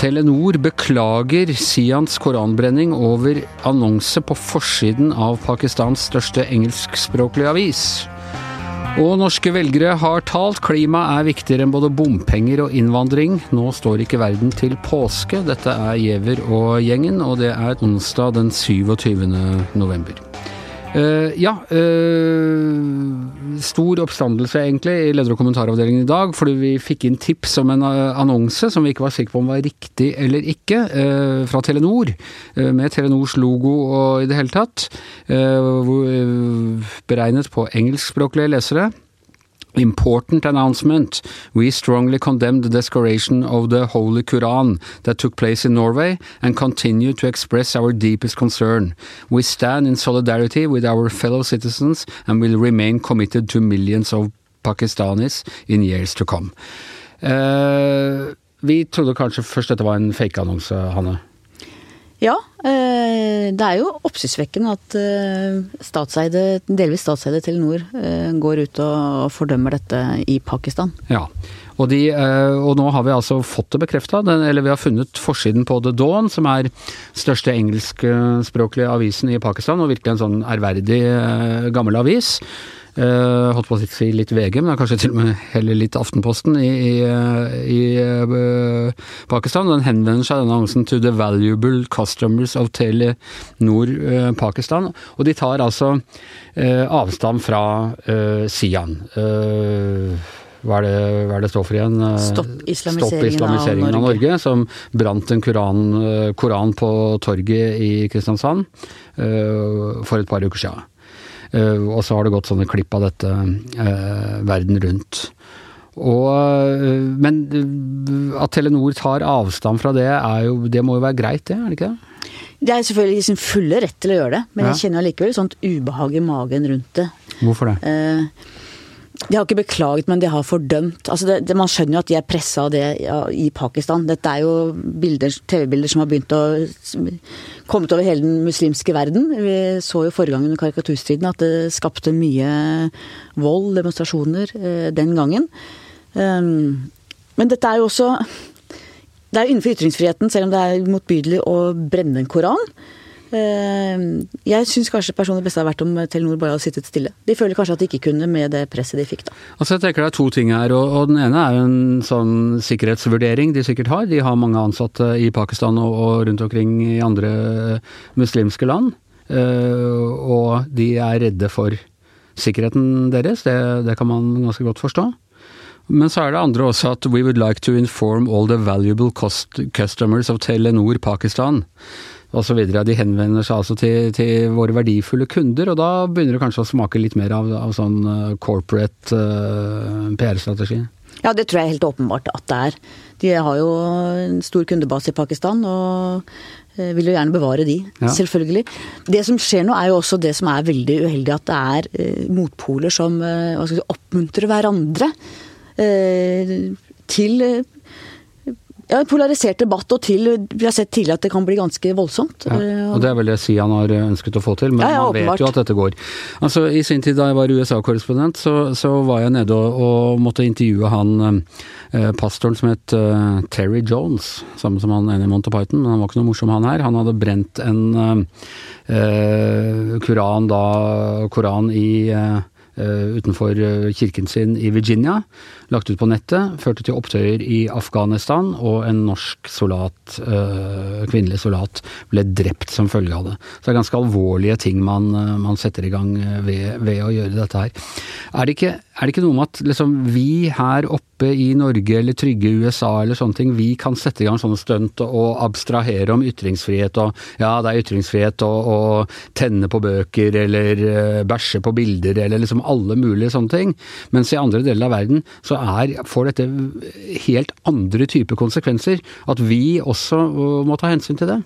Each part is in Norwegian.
Telenor beklager Sians koranbrenning over annonse på forsiden av Pakistans største engelskspråklige avis. Og norske velgere har talt, klima er viktigere enn både bompenger og innvandring. Nå står ikke verden til påske. Dette er Giæver og gjengen, og det er onsdag den 27. november. Uh, ja, uh, stor oppstandelse egentlig i leder- og kommentaravdelingen i dag, fordi vi fikk inn tips om en uh, annonse som vi ikke var sikre på om var riktig eller ikke, fra Telenor. med Telenors logo og i det hele tatt. beregnet på engelskspråklige lesere. Important announcement. We strongly condemn the desecration of the Holy Quran that took place in Norway and continue to express our deepest concern. We stand in solidarity with our fellow citizens and will remain committed to millions of Pakistanis in years to come. Uh, vi trodde kanskje først dette var en fake-annonse, Hanne? Ja, eh, det er jo oppsiktsvekkende at eh, statseide, delvis statseide Telenor eh, går ut og fordømmer dette i Pakistan. Ja, og, de, og nå har vi altså fått det bekrefta, eller vi har funnet forsiden på The Dawn, som er største engelskspråklige avisen i Pakistan, og virkelig en sånn ærverdig gammel avis. Uh, holdt på å si litt VG, men kanskje til og med heller litt Aftenposten i, i, i uh, Pakistan. Den henvender seg denne annonsen to the valuable customers of Tele Nord uh, Pakistan. Og de tar altså avstand fra Sian. Hva er, det, hva er det står for igjen? Stopp islamiseringen, Stopp islamiseringen av, Norge. av, Norge. Som brant en koran, koran på torget i Kristiansand for et par uker siden. Eh, og så har det gått sånne klipp av dette eh, verden rundt. Og, eh, men at Telenor tar avstand fra det, jo, det må jo være greit, det? er det ikke det? Det er selvfølgelig sin fulle rett til å gjøre det, men ja. jeg kjenner allikevel sånt ubehag i magen rundt det. Hvorfor det? Eh, de har ikke beklaget, men de har fordømt. Altså det, det, man skjønner jo at de er pressa av det ja, i Pakistan. Dette er jo TV-bilder som har begynt å kommet over hele den muslimske verden. Vi så jo forrige gang under karikaturstriden at det skapte mye vold, demonstrasjoner, eh, den gangen. Um, men dette er jo også Det er innenfor ytringsfriheten, selv om det er motbydelig å brenne en koran. Eh, jeg syns kanskje personlig beste hadde vært om Telenor bare hadde sittet stille. De føler kanskje at de ikke kunne med det presset de fikk, da. Altså jeg tenker det er to ting her, og, og den ene er jo en sånn sikkerhetsvurdering de sikkert har. De har mange ansatte i Pakistan og, og rundt omkring i andre muslimske land. Uh, og de er redde for sikkerheten deres, det, det kan man ganske godt forstå. Men så er det andre også at we would like to inform all the valuable customers of Telenor Pakistan osv. De henvender seg altså til, til, våre verdifulle kunder, og da begynner det kanskje å smake litt mer av, av sånn eh, corporate uh, PR-strategi? Ja, det tror jeg helt åpenbart at det er. De har jo en stor kundebase i Pakistan, og eh, vil jo gjerne bevare de, ja. selvfølgelig. Det som skjer nå er jo også det som er veldig uheldig, at det er eh, motpoler som eh, si, oppmuntrer hverandre eh, til ja, en polarisert debatt, og til Vi har sett tidligere at det kan bli ganske voldsomt. Ja, eh, og Det er vel det Sian har ønsket å få til, men ja, ja, man vet jo at dette går. Altså, I sin tid da jeg var USA-korrespondent, så, så, var jeg nede og, og måtte intervjue han eh, pastoren som het eh, Terry Jones, samme som han ene i Monty Python, men han var ikke noe morsom han her. Han hadde brent en eh, koran da, koran i uh, utenfor kirken sin i Virginia lagt ut på nettet, førte til opptøyer i Afghanistan, og en norsk soldat, øh, kvinnelig solat ble drept som følge av det. Så det er ganske alvorlige ting man, man setter i gang ved, ved, å gjøre dette her. Er det ikke, er det ikke noe med at liksom, vi her oppe i Norge eller trygge USA eller sånne ting, vi kan sette i gang sånne stunt og abstrahere om ytringsfrihet og ja, det er ytringsfrihet å tenne på bøker eller uh, bæsje på bilder eller liksom alle mulige sånne ting. Mens i andre deler av verden så er, får dette helt andre typer konsekvenser. At vi også uh, må ta hensyn til det.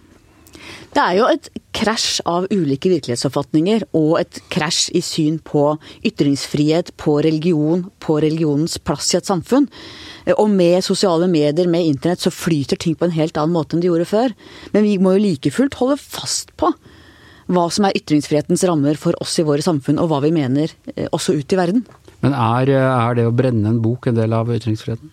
Det er jo et krasj av ulike virkelighetsoppfatninger, og et krasj i syn på ytringsfrihet, på religion, på religionens plass i et samfunn. Og med sosiale medier, med internett, så flyter ting på en helt annen måte enn de gjorde før. Men vi må jo like fullt holde fast på hva som er ytringsfrihetens rammer for oss i våre samfunn, og hva vi mener eh, også ut i verden. Men er, er det å brenne en bok en del av ytringsfriheten?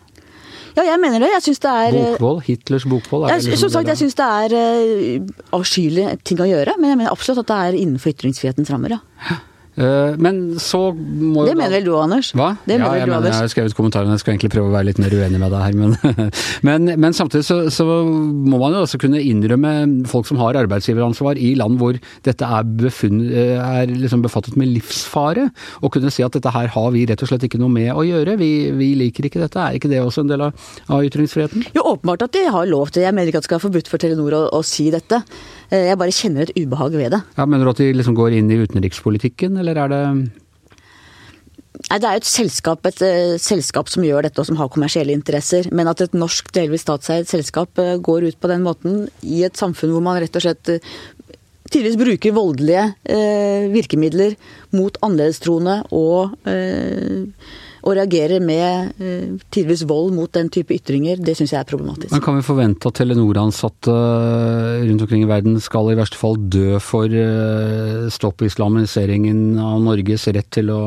Ja, jeg mener det. Jeg syns det er Bokvold? Hitlers bokvold? Jeg, liksom som sagt, jeg syns det er uh, avskyelige ting å gjøre, men jeg mener absolutt at det er innenfor ytringsfrihetens rammer, ja. Uh, men så må Det mener vel du, Anders? Hva? Det ja, jeg, mener, jeg har skrevet kommentarene, jeg skal egentlig prøve å være litt mer uenig med deg her. Men, men, men samtidig så, så, må man jo også kunne innrømme folk som har arbeidsgiveransvar i land hvor dette er, befunn, er liksom befattet med livsfare, og kunne si at dette her har vi rett og slett ikke noe med å gjøre. Vi, vi liker ikke dette. Er ikke det også en del av, av ytringsfriheten? Jo, åpenbart at de har lov til Jeg mener ikke at det skal være forbudt for Telenor å, å si dette. Eh, jeg bare kjenner et ubehag ved det. Ja, Mener du at de liksom går inn i utenrikspolitikken, eller er det Nei, Det er jo et selskap, et uh, selskap som gjør dette og som har kommersielle interesser. Men at et norsk delvis statseid selskap uh, går ut på den måten i et samfunn hvor man rett og slett uh, tidvis bruker voldelige virkemidler mot annerledestroende og og reagerer med eh, tidvis vold mot den type ytringer, det syns jeg er problematisk. Men Kan vi forvente at Telenor-ansatte eh, rundt omkring i verden skal i verste fall dø for eh, stopp islamiseringen av Norges rett til å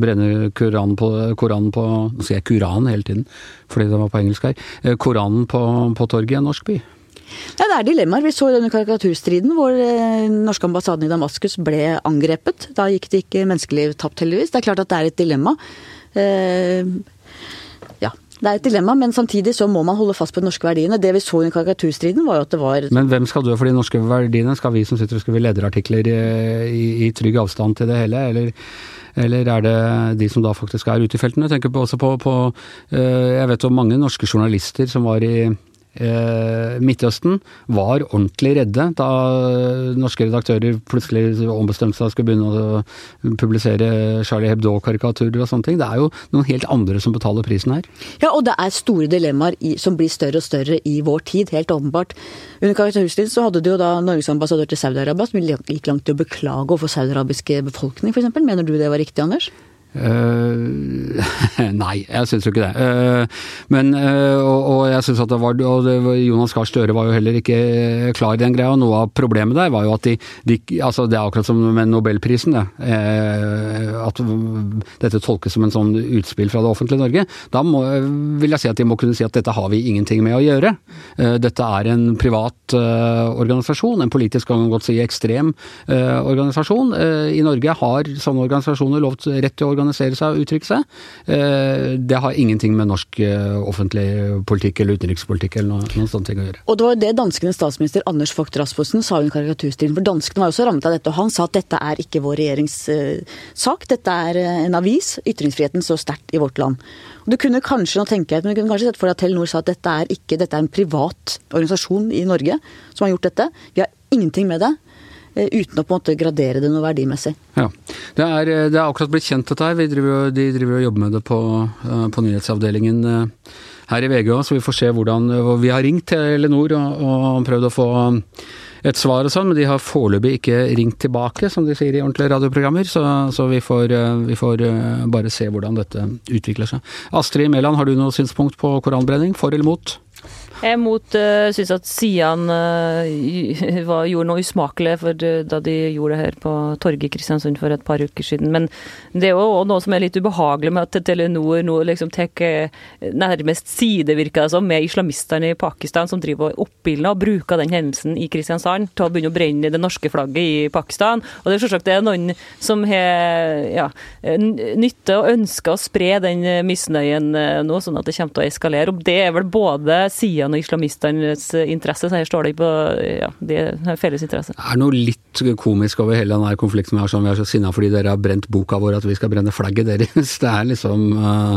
brenne Koranen på, Koranen på Nå sier jeg Koran hele tiden, fordi det var på engelsk her. Koranen på, på torget i en norsk by? Ja, Det er dilemmaer. Vi så denne karikaturstriden hvor den norske ambassaden i Damaskus ble angrepet. Da gikk det ikke menneskeliv tapt, heldigvis. Det er klart at det er et dilemma. Eh, ja. Det er et dilemma, men samtidig så må man holde fast på de norske verdiene. Det vi så i karikaturstriden var jo at det var Men hvem skal dø for de norske verdiene? Skal vi som sitter og skriver lederartikler i, i, i trygg avstand til det hele, eller? Eller er det de som da faktisk er ute i feltene? Jeg tenker også på, på eh, Jeg vet om mange norske journalister som var i Eh, Midtøsten var ordentlig redde da norske redaktører plutselig ombestemte seg og skulle begynne å publisere Charlie Hebdo-karikaturer og sånne ting. Det er jo noen helt andre som betaler prisen her. Ja, og det er store dilemmaer i, som blir større og større i vår tid, helt åpenbart. Under karikaturstiden så hadde du jo da Norges ambassadør til Saudi-Arabia som gikk langt til å beklage overfor saudiarabiske befolkning, f.eks. Mener du det var riktig, Anders? Uh, nei, jeg syns jo ikke det. Uh, men, uh, og, og, jeg synes at det var, og det Jonas Gahr Støre var jo heller ikke klar i den greia. Noe av problemet der var jo at de, de altså Det er akkurat som med nobelprisen, det. at dette tolkes som en sånn utspill fra det offentlige Norge. Da må, vil jeg si at de må kunne si at dette har vi ingenting med å gjøre. Dette er en privat organisasjon, en politisk kan man godt si ekstrem organisasjon. I Norge har sånne organisasjoner lovt rett til å organisere seg og uttrykke seg. Eh, det har ingenting med norsk eh, offentlig politikk eller utenrikspolitikk eller noen, noen sånne ting å gjøre. Og det var det danskenes statsminister Anders Vogt Rasmussen sa under karikaturstilen. For danskene var også rammet av dette, og han sa at dette er ikke vår regjerings sak. Dette er eh, en avis. Ytringsfriheten står sterkt i vårt land. Du kunne kanskje nå tenker men du kunne kanskje sett for deg at Telenor sa at dette er ikke, dette er en privat organisasjon i Norge som har gjort dette. Vi har ingenting med det. Eh, uten å på en måte gradere det noe verdimessig. Ja, Det er, eh, det er akkurat blitt kjent dette her. Driver, de driver og jobber med det på, eh, på nyhetsavdelingen her i VG òg, så vi får se hvordan Vi har ringt til Elinor og, og prøvd å få et svar og sånn, men de har foreløpig ikke ringt tilbake, som de sier i ordentlige radioprogrammer. Så, så vi, får, vi, får, bare se hvordan dette utvikler seg. Astrid Mæland, har du noe synspunkt på koranbrenning? For eller mot? Mot uh, syns at Sian uh, gjorde noe usmakelig for, uh, da de gjorde det her på torget i Kristiansund for et par uker siden. Men det er jo noe som er litt ubehagelig med at Telenor nå liksom tar nærmest side, virker det som, med islamistene i Pakistan som driver og oppildner og bruker den hendelsen i Kristiansand til å begynne å brenne det norske flagget i Pakistan. Og det er selvsagt det er noen som har ja, nytte og ønsker å spre den misnøyen nå, sånn at det kommer til å eskalere. Og det er vel både Sian og islamistenes interesse, så her står det på ja, det er felles interesse. Det er noe litt komisk over hele denne konflikten. Vi har sånn, vi er så sinna fordi dere har brent boka vår at vi skal brenne flagget deres. Det er liksom uh,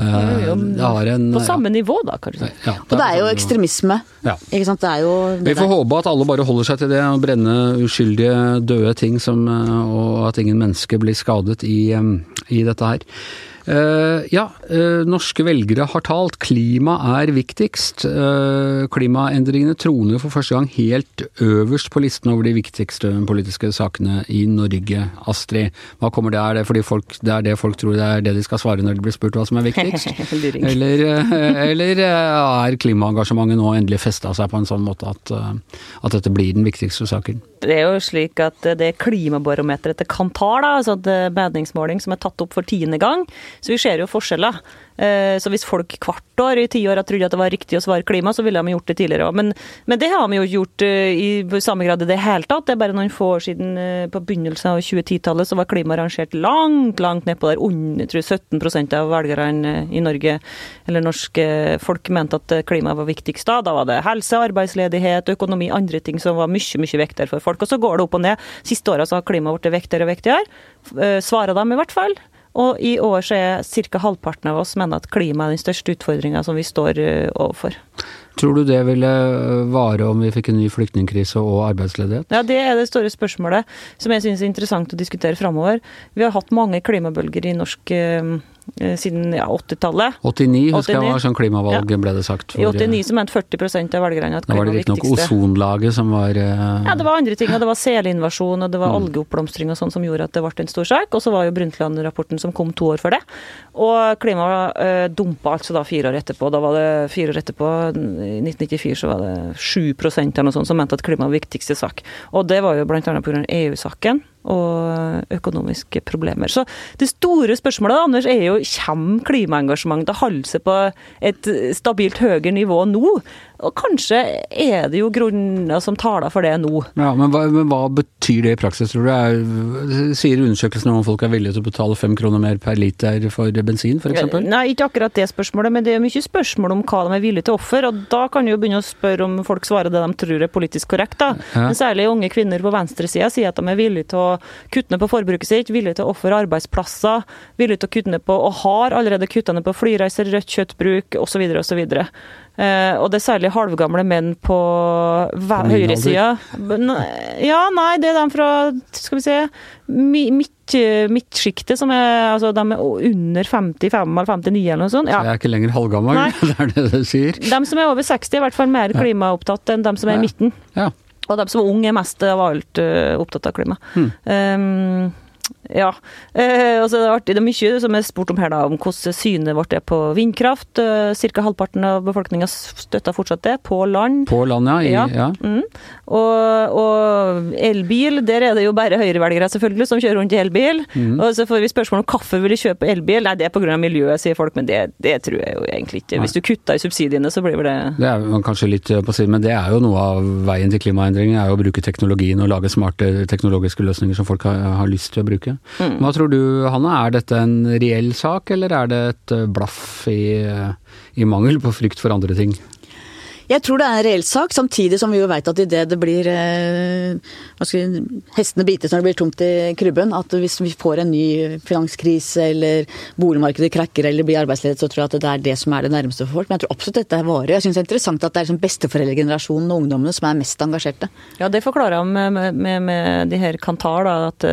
uh, det har en På samme ja. nivå, da, kanskje. Ja, og det er jo ekstremisme. Ja. Ikke sant. Det er jo det Vi får der. håpe at alle bare holder seg til det, å brenne uskyldige, døde ting som, og at ingen mennesker blir skadet i, i dette her. Uh, ja, uh, norske velgere har talt. Klima er viktigst. Uh, klimaendringene troner for første gang helt øverst på listen over de viktigste politiske sakene i Norge. Astrid, hva kommer det? Er det fordi folk, det er det folk tror det er det de skal svare når de blir spurt hva som er viktigst? eller, eller er klimaengasjementet nå endelig festa seg på en sånn måte at, at, dette blir den viktigste saken? Det er jo slik at det klimabarometeret til Kantar, da, altså meningsmåling som er tatt opp for tiende gang, så vi ser jo forskjeller. Eh, så hvis folk hvert år i ti år har trodd at det var riktig å svare klima, så ville de gjort det tidligere òg. Men, men, det har vi jo gjort eh, i samme grad i det hele tatt. Det er bare noen få år siden, eh, på begynnelsen av 2010-tallet, så var klima rangert langt, langt nedpå der. Under tror jeg, 17% av velgerne i Norge, eller norske folk, mente at klima var viktigst da. Da var det helse, arbeidsledighet, økonomi, andre ting som var mye, mye viktigere for folk. Og så går det opp og ned. Siste åra har klima blitt viktigere og viktigere. Svarer dem i hvert fall. Og i år så er ca. halvparten av oss mener at klima er den største utfordringa som vi står eh, overfor. Tror du det ville vare om vi fikk en ny flyktningkrise og arbeidsledighet? Ja, det er det store spørsmålet som jeg syns er interessant å diskutere framover. Vi har hatt mange klimabølger i norsk eh, Eh, siden ja, 80-tallet. 89 husker 89. jeg var sånn klimavalg, ja. ble det sagt. For, I 89 så mente 40% av velgerne at klima var det riktignok ozonlaget som var uh... Ja, det var andre ting. og Det var selinvasjon og det var mm. algeoppblomstring og sånn som gjorde at det ble en stor sak. Og så var jo Brundtland-rapporten som kom to år før det. Og klimaet uh, dumpa altså da fire år etterpå. Da var det fire år etterpå, i 1994 så var det 7% eller noe sånt som mente at klima var viktigste sak. Og det var jo annet pga. EU-saken og økonomiske problemer. Så det store spørsmålet Anders, er jo kommer klimaengasjementet til å holde seg på et stabilt høyere nivå nå? Og kanskje er det jo grunner som taler for det nå. Ja, men hva, men hva betyr det i praksis, tror du? Er, sier undersøkelsen om folk er villige til å betale fem kroner mer per liter for bensin, f.eks.? Nei, ikke akkurat det spørsmålet, men det er mye spørsmål om hva de er villige til å ofre. Og da kan du jo begynne å spørre om folk svarer det de tror er politisk korrekt, da. Ja. Men særlig unge kvinner på venstresida sier at de er villige til å kutte ned på forbruket sitt, villig til å ofre arbeidsplasser, villig til å kutte ned på, og har allerede kutta ned på flyreiser, rødt kjøttbruk osv. osv. Uh, og det er særlig halvgamle menn på høyresida. Ja, nei, det er de fra skal vi se midt, midtsjiktet, som er altså de er under 55 eller 59 eller noe sånt. Ja. Så jeg er ikke lenger halvgammel, det er det du sier? De som er over 60 er i hvert fall mer klimaopptatt enn de som er i midten. Ja. Og de som er unge er mest av alt uh, opptatt av klima. Mm. Um, ja. Eh, altså det, er artig. det er mye som er spurt om her, da, om hvordan synet vårt er på vindkraft. Eh, Ca. halvparten av befolkninga støtter fortsatt det. På land. På land, ja. I, ja. ja. Mm. Og, og, elbil, der er det jo bare høyrevelgere selvfølgelig som kjører rundt i elbil. Mm. Og så får vi spørsmål om hvorfor vil de kjøpe elbil. Nei, det er pga. miljøet, sier folk, men det, det, tror jeg jo egentlig ikke. Hvis du kutter i subsidiene, så blir det Det er kanskje litt på siden, men det er jo noe av veien til klimaendringer. er jo å bruke teknologien og lage smarte teknologiske løsninger som folk har, har lyst til å bruke. Mm. Hva tror du, Hanne, er dette en reell sak, eller er det et eh, blaff i, eh, i mangel på frykt for andre ting? Jeg tror det er en reell sak, samtidig som vi jo veit at idet det blir eh, skal, Hestene bites når det blir tomt i krybben. At hvis vi får en ny finanskrise eller boligmarkedet krakker eller blir arbeidsledighet, så tror jeg at det er det som er det nærmeste for folk. Men jeg tror absolutt dette er varig. Jeg syns det er interessant at det er liksom besteforeldregenerasjonen og ungdommene som er mest engasjerte. Ja, det forklarer han med, med, med, de her Kantar, da, at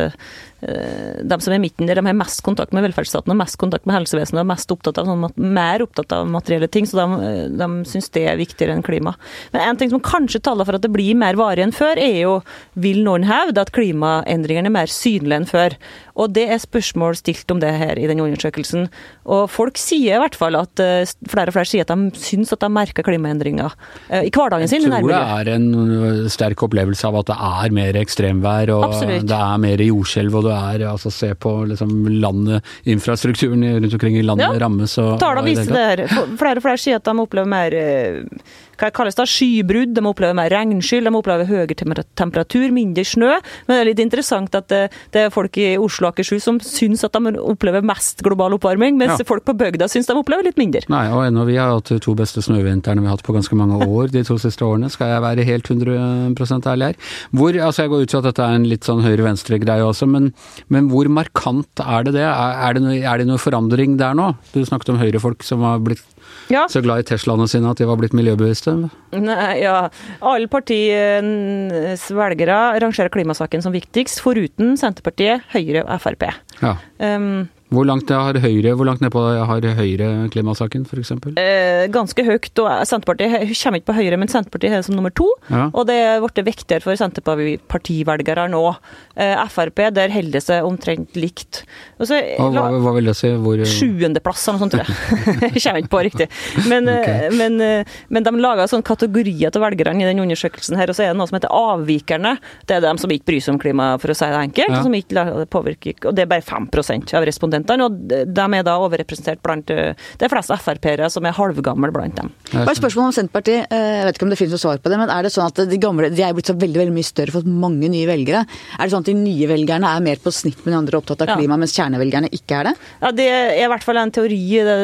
de som er midten der, de har mest kontakt med velferdsstaten og mest kontakt med helsevesenet og mest opptatt av, sånn, mer opptatt av materielle ting, så de, de syns det er viktigere enn klima. Men en ting som kanskje taler for at det blir mer varig enn før, er jo vil noen hevde at klimaendringene er mer synlige enn før. Og det er spørsmål stilt om det her i den undersøkelsen. Og folk sier i hvert fall at eh, flere og flere sier at de syns at de merker klimaendringer eh, i hverdagen sin. Jeg tror det er en sterk opplevelse av at det er mer ekstremvær og Absolutt. det er mer jordskjelv. og det er altså Se på liksom landet, infrastrukturen rundt omkring i landet ja, rammes. Tallene viser det her. Flere og flere sier at de opplever mer eh, hva kalles det, skybrudd, de opplever mer regnskyll, de opplever høyere temperatur, mindre snø. Men det er litt interessant at det, det er folk i Oslo og Akershus som syns at de opplever mest global oppvarming, mens ja. folk på bygda syns de opplever litt mindre. Nei, og ennå vi har hatt to beste snøvintrene vi har hatt på ganske mange år de to siste årene, skal jeg være helt 100% ærlig her. Hvor, altså Jeg går ut fra at dette er en litt sånn høyre-venstre-greie også, men, men, hvor markant er det det? Er, det noe, er det noe forandring der nå? Du snakket om høyrefolk som har blitt ja. Så glad i Teslaene sine at de var blitt miljøbevisste? Nei, ja. Alle partiets velgere rangerer klimasaken som viktigst, foruten Senterpartiet, Høyre og Frp. Ja. Um, Hvor langt har Høyre, hvor langt nedpå har Høyre klimasaken, f.eks.? Eh, ganske høyt. og Senterpartiet kommer ikke på Høyre, men Senterpartiet er som nummer to. Ja. Og det er blitt viktigere for Senterpartivelgere nå. Eh, Frp, der holder det seg omtrent likt. Så, hva, hva, vil det si? Hvor Sjuendeplass eller noe sånt, tror jeg. kommer ikke på riktig. Men, eh, okay. men, eh, men de lager sånn kategorier til velgerne i den undersøkelsen her, og så er det noe som heter avvikerne. Det er dem som ikke bryr seg om klima, for å si det enkelt. Ja. som ikke påvirker, Og det er bare 5% av respondentene studentene, og de er da overrepresentert blant Det de fleste Frp-ere som er halvgamle blant dem. Bare spørsmål om Senterpartiet, eh, jeg vet ikke om det finnes noe svar på det, men er det sånn at de gamle de er blitt så veldig veldig mye større, fått mange nye velgere? Er det sånn at de nye velgerne er mer på snitt med de andre opptatt av klima, ja. mens kjernevelgerne ikke er det? Ja, Det er i hvert fall en teori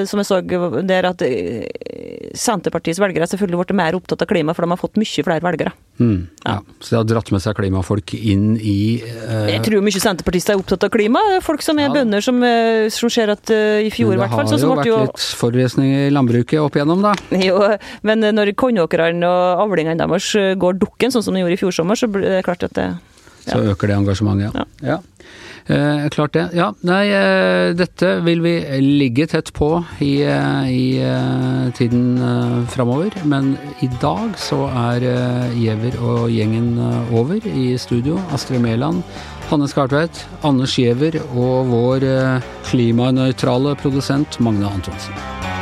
som jeg så der at eh, Senterpartiets velgere har selvfølgelig blitt mer opptatt av klima, for de har fått mye flere velgere. Mm, ja. ja. Så de har dratt med seg klimafolk inn i uh... Jeg tror mye senterpartister er opptatt av klima. Folk som er ja. bønder som Eh, som ser at uh, i fjor i hvert fall Det har jo vært litt forurensning i landbruket opp igjennom, da. Jo, men når kornåkrene og avlingene deres går dukken, sånn som de gjorde i fjor sommer, så blir det klart at det ja. Så øker det engasjementet, ja. ja. Eh, klart det. Ja, nei, eh, dette vil vi ligge tett på i, eh, i eh, tiden framover. Men i dag så er Giæver og gjengen over i studio. Astrid Mæland Hanne Skartveit, Anders Giæver og vår klimanøytrale produsent Magne Antonsen.